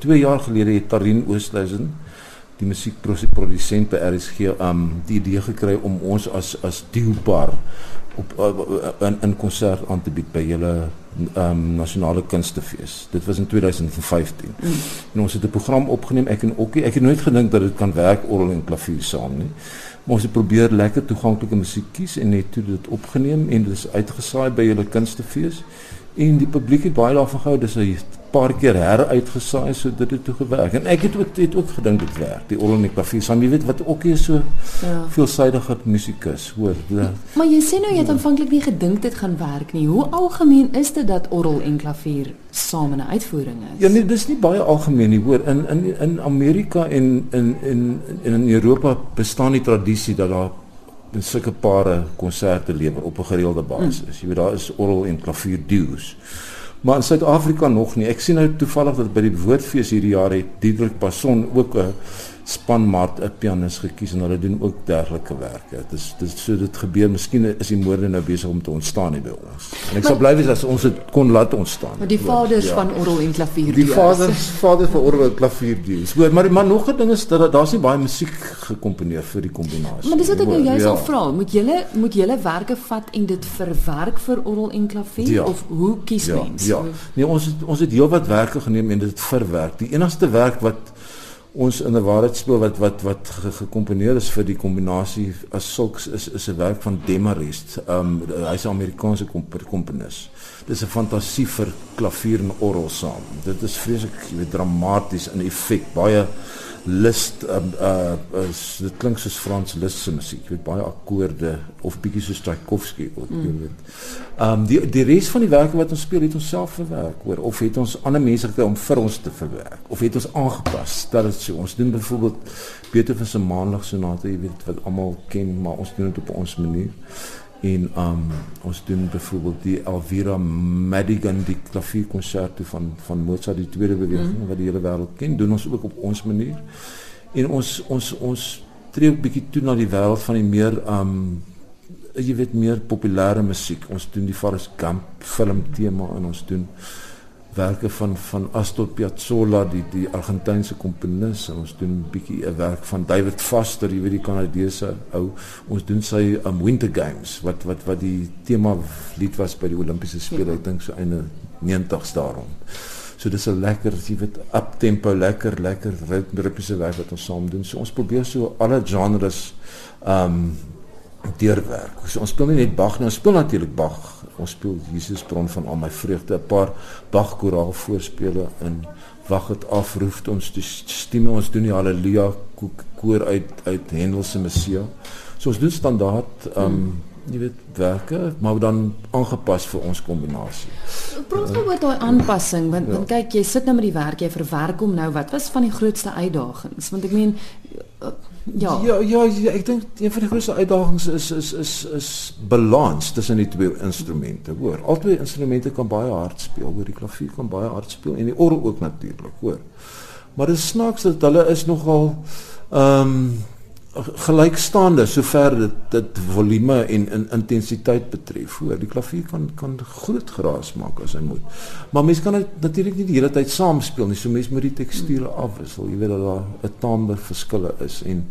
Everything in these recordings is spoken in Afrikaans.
2 jaar gelede het Tarin Oosthuizen die musiekprodusent by RSG um die idee gekry om ons as as duopaar op uh, in in konsert aan te bied by julle um nasionale kunstefees. Dit was in 2015. Mm. En ons het 'n program opgeneem ek en Okkie. Ek het nooit gedink dat dit kan werk orgel en klavier saam nie. Maar ons het probeer lekker toeganklike musiek kies en net toe dit opgeneem en dit is uitgesaai by julle kunstefees en die publiek het baie daarvan gehou. Dis 'n paar keer heruitgesaai sodat dit toe gewerk. En ek het ook het ook gedink dit werk. Die orgel en die klavier saam. Jy weet wat ook is so ja. veelsidige musikus, hoor. Ja. Maar jy sê nou jy het ja. aanvanklik nie gedink dit gaan werk nie. Hoe algemeen is dit dat orgel en klavier saam in 'n uitvoering is? Ja nee, dis nie baie algemeen nie, hoor. In in in Amerika en in in in Europa bestaan die tradisie dat daar sulke pare konserte lewer op 'n gereelde basis. Mm. Jy weet daar is orgel en klavier duos. Maar in Suid-Afrika nog nie. Ek sien nou toevallig dat by die woordfees hierdie jaar het Diedrik Passon ook 'n spanmaat 'n pianis gekies en hulle doen ook dergelike werke. Dit is dit so dit gebeur. Miskien is die moorde nou besig om te ontstaan hier by ons. En ek maar, sal bly wees as ons dit kon laat ontstaan. Maar die vaders ja. van orgel en klavier. Die vaders vaders van orgel en klavier die. Hoor, maar maar nog 'n ding is dat daar's nie baie musiek gekomponeer vir die kombinasie. Maar dis wat ek nou juist ja. al vra. Moet julle moet julle werke vat en dit verwerk vir orgel en klavier ja. of hoe kies ja. mens? Ja. Nee, ons het, ons het heelwat werke geneem en dit verwerk. Die enigste werk wat ons in 'n waarheidsspel wat wat wat gekomponeer is vir die kombinasie as sulks is is 'n werk van Demarest. Um hy's 'n Amerikaanse komponis. Dis 'n fantasie vir klavier en orgel saam. Dit is vreeslik, jy weet, dramaties in effek, baie Liszt uh, uh is dit klink soos Frans Liszt se musiek. Jy weet baie akkoorde of bietjie soos Tchaikovsky ook, mm. jy weet. Um die die res van die werke wat ons speel het ons self verwerk, hoor, of het ons ander mense gekry om vir ons te verwerk of het ons aangepas. Dat is so. Ons doen byvoorbeeld Beethoven se Maandag sonate, jy weet wat almal ken, maar ons doen dit op ons manier en um ons doen byvoorbeeld die Elvira Madigan die klavierkonserto van van Mozart die tweede beweging mm. wat die hele wêreld ken doen ons ook op ons manier en ons ons ons tree 'n bietjie toe na die wêreld van die meer um jy weet meer populêre musiek ons doen die Forrest Gump film tema en ons doen werke van van Astor Piazzolla die die Argentynse komponis ons doen 'n bietjie 'n werk van David Foster jy weet die Kanadese ou. Ons doen sy um, Winter Games wat wat wat die tema lied was by die Olimpiese spele ja. ek dink so einde 90s daarom. So dis 'n lekker jy weet up tempo lekker lekker ritmiese werk wat ons saam doen. So ons probeer so alle genres um deurwerk. So ons speel nie net Bach nie ons speel natuurlik Bach. Ons speel Jesus bron van al my vreugde. 'n paar Bach koraal voorspele in wag dit afroef ons die stemme ons doen die haleluja koor uit uit Handel se Messia so ons doen standaard um jy weet werke maar dan aangepas vir ons kombinasie. Praat nou oor daai aanpassing want ja. want kyk jy sit nou met die werk jy verwerk hom nou. Wat was van die grootste uitdagings? Want ek meen Ja. Ja, ja, ja ek dink een van die grootste uitdagings is is is is balans tussen die twee instrumente, hoor. Albei instrumente kan baie hard speel, hoor. Die klavier kan baie hard speel en die orgel ook natuurlik, hoor. Maar dit snaaks dat hulle is nogal ehm um, gelykstaande sover dit dit volume en in intensiteit betref. Hoor, die klavier kan kan groot geraas maak as hy moet. Maar mens kan natuurlik nie die hele tyd saam speel nie. So mens moet die teksture afwissel. Jy weet dat daar 'n taambe verskille is en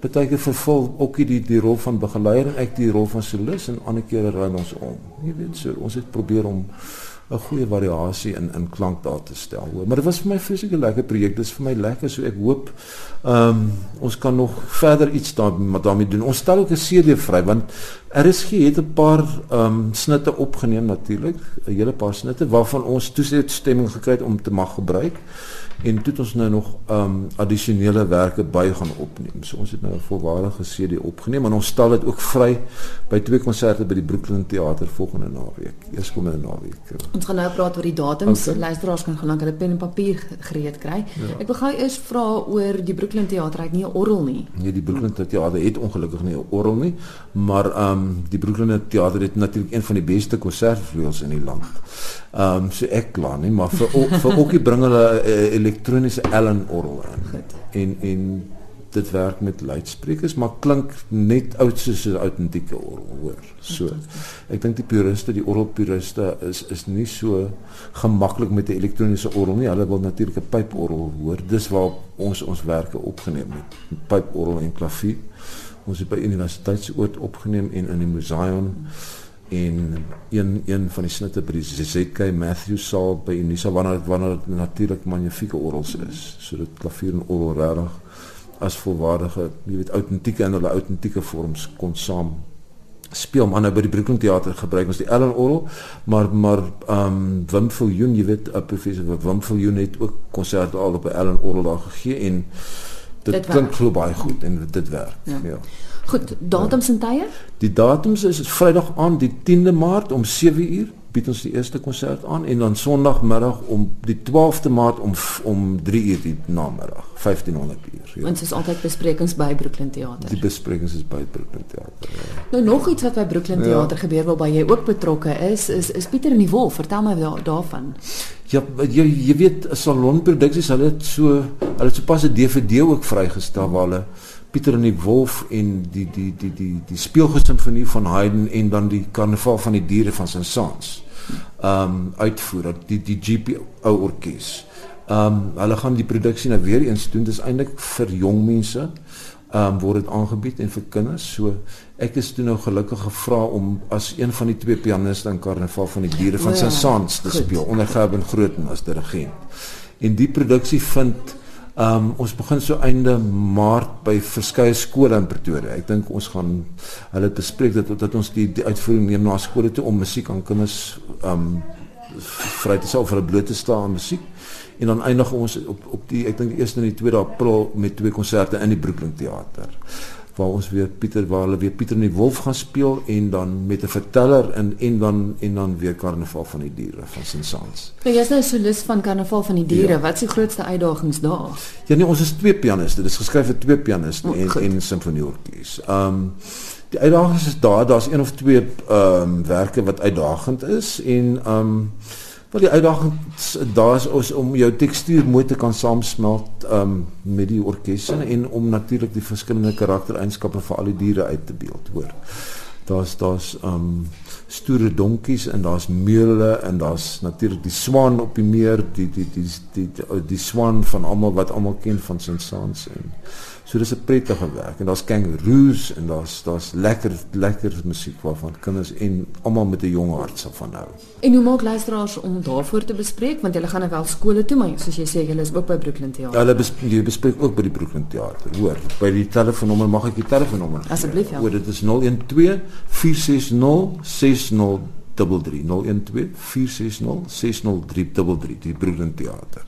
baie keer vervul ook die die rol van begeleier en ek die rol van solis en ander kere ry ons om. Jy weet so, ons het probeer om 'n goeie variasie in in klank daar te stel. Hoor. Maar dit was vir my vreeslik 'n lekker projek. Dit is vir my lekker so ek hoop ehm um, ons kan nog verder iets daarmee daarmee doen. Ons stel ook 'n CD vry want RSG het 'n paar ehm um, snitte opgeneem natuurlik, 'n hele paar snitte waarvan ons toestemming gekry het om te mag gebruik en toe het ons nou nog um addisionele werke by gaan opneem. So ons het nou 'n volwaardige CD opgeneem en ons stel dit ook vry by twee konserte by die Brooklyn Theater volgende naweek. Eers kom in naweek. Ons gaan nou praat oor die datums. Okay. Luisteraars kan gelukkig hulle pen en papier gereed kry. Ja. Ek wil gou eers vra oor die Brooklyn Theater. Hy het nie 'n orgel nie. Nee, die Brooklyn Theater het ongelukkig nie 'n orgel nie, maar um die Brooklyn Theater het natuurlik een van die beste konsertvleuels in die land. Um so ek kla nie, maar vir vir ookie bring hulle 'n uh, elektroniese Allen orgel in. En en dit werk met luidsprekers, maar klink net oud soos 'n autentieke orgel, hoor. So. Ek dink die puriste, die orgelpuriste is is nie so gemaklik met 'n elektroniese orgel nie. Hulle wil natuurlik 'n pyporgel hoor. Dis waar ons ons werke opgeneem het. Pyporgel en klavier. Ons het by universiteitsoort opgeneem en in die museum en een een van die snitte by die ZK Matthews saal by Unisa wanneer wanneer dit natuurlik magnifieke orgels is. So dit klavier en orgel regtig as volwaardige, jy weet, autentieke en hulle autentieke vorms kon saam speel maar nou by die Brooklyn Theater gebruik ons die Ellen Orgel maar maar ehm um, Wim Viljoen jy weet 'n professor Wim Viljoen het ook konserte al op 'n Ellen Orgel daar gegee en dit, dit klink glo baie goed en dit werk ja, ja. Goed, datums en tye? Die datums is Vrydag aan die 10de Maart om 7 uur bied ons die eerste konsert aan en dan Sondagmiddag om die 12de Maart om om 3 uur die namiddag 1500 uur. Ja. Ons is altyd besprekings by Brooklyn Theater. Die besprekings is by Brooklyn Theater. Ja. Nou nog iets wat by Brooklyn ja. Theater gebeur waarby jy ook betrokke is is is Pieter en die Wolf. Vertel my daar, daarvan. Ja, jy jy weet Salon Produksies hulle het so hulle het sopas 'n DVD ook vrygestel waar hulle Pieter en die Wolf en die die die die die speelgoedsimfonie van Haydn en dan die karnaval van die diere van Saint-Saëns ehm um, uitvoer die die GPO orkes. Ehm um, hulle gaan die produksie nou weer eens doen. Dis eintlik vir jong mense. Ehm um, word dit aangebied en vir kinders. So ek is toe nou gelukkig gevra om as een van die twee pianiste in Karnaval van die Diere van ja, Saint-Saëns te speel onder Gerben Grooten as dirigent. En die produksie vind Ehm um, ons begin so einde Maart by verskeie skole in Pretoria. Ek dink ons gaan hulle bespreek dat dat ons die, die uitvoering neem na skole toe om musiek aan kinders ehm um, vry te stel vir hulle bloot te staan aan musiek. En dan eindig ons op op die ek dink die 1 en die 2 April met twee konserte in die Brooklyn Theater waar ons weer Pieter waar hulle weer Pieter en die Wolf gaan speel en dan met 'n verteller en en dan en dan weer Karnaval van die Diere van Sint-Sans. Nou jy's nou solis van Karnaval van die Diere. Ja. Wat is die grootste uitdagings daar? Ja nee, ons is twee pianiste. Dit is geskryf vir twee pianiste oh, en goed. en simfonieorkes. Ehm um, die uitdagings is daar, daar's een of twee ehm um, werke wat uitdagend is en ehm um, Wel die uitdaging daar is om jou tekstuur mooi te kan saamsmelt um, met die orkesse en om natuurlik die verskillende karaktereienskappe vir al die diere uit te beeld, hoor. Daar's daar's um stoere donkies en daar's meule en daar's natuurlik die swaan op die meer, die die die die die, die swaan van almal wat almal ken van Saint-Saëns en So dis 'n prettige werk en daar's kangaroos en daar's daar's lekker lekker musiek waarvan kinders en almal met 'n jong hart sal van hou. En hoe maak luisteraars om daarvoor te bespreek want hulle gaan nou wel skole toe maar soos jy sê hulle is ook by Brooklyn Theater. Hulle bespreek, bespreek ook by die Brooklyn Theater. Hoor, by die telefoonnommer mag ek die telefoonnommer. Asseblief ja. Hoor, dit is 012 460 60 33 012 460 6033 die Brooklyn Theater.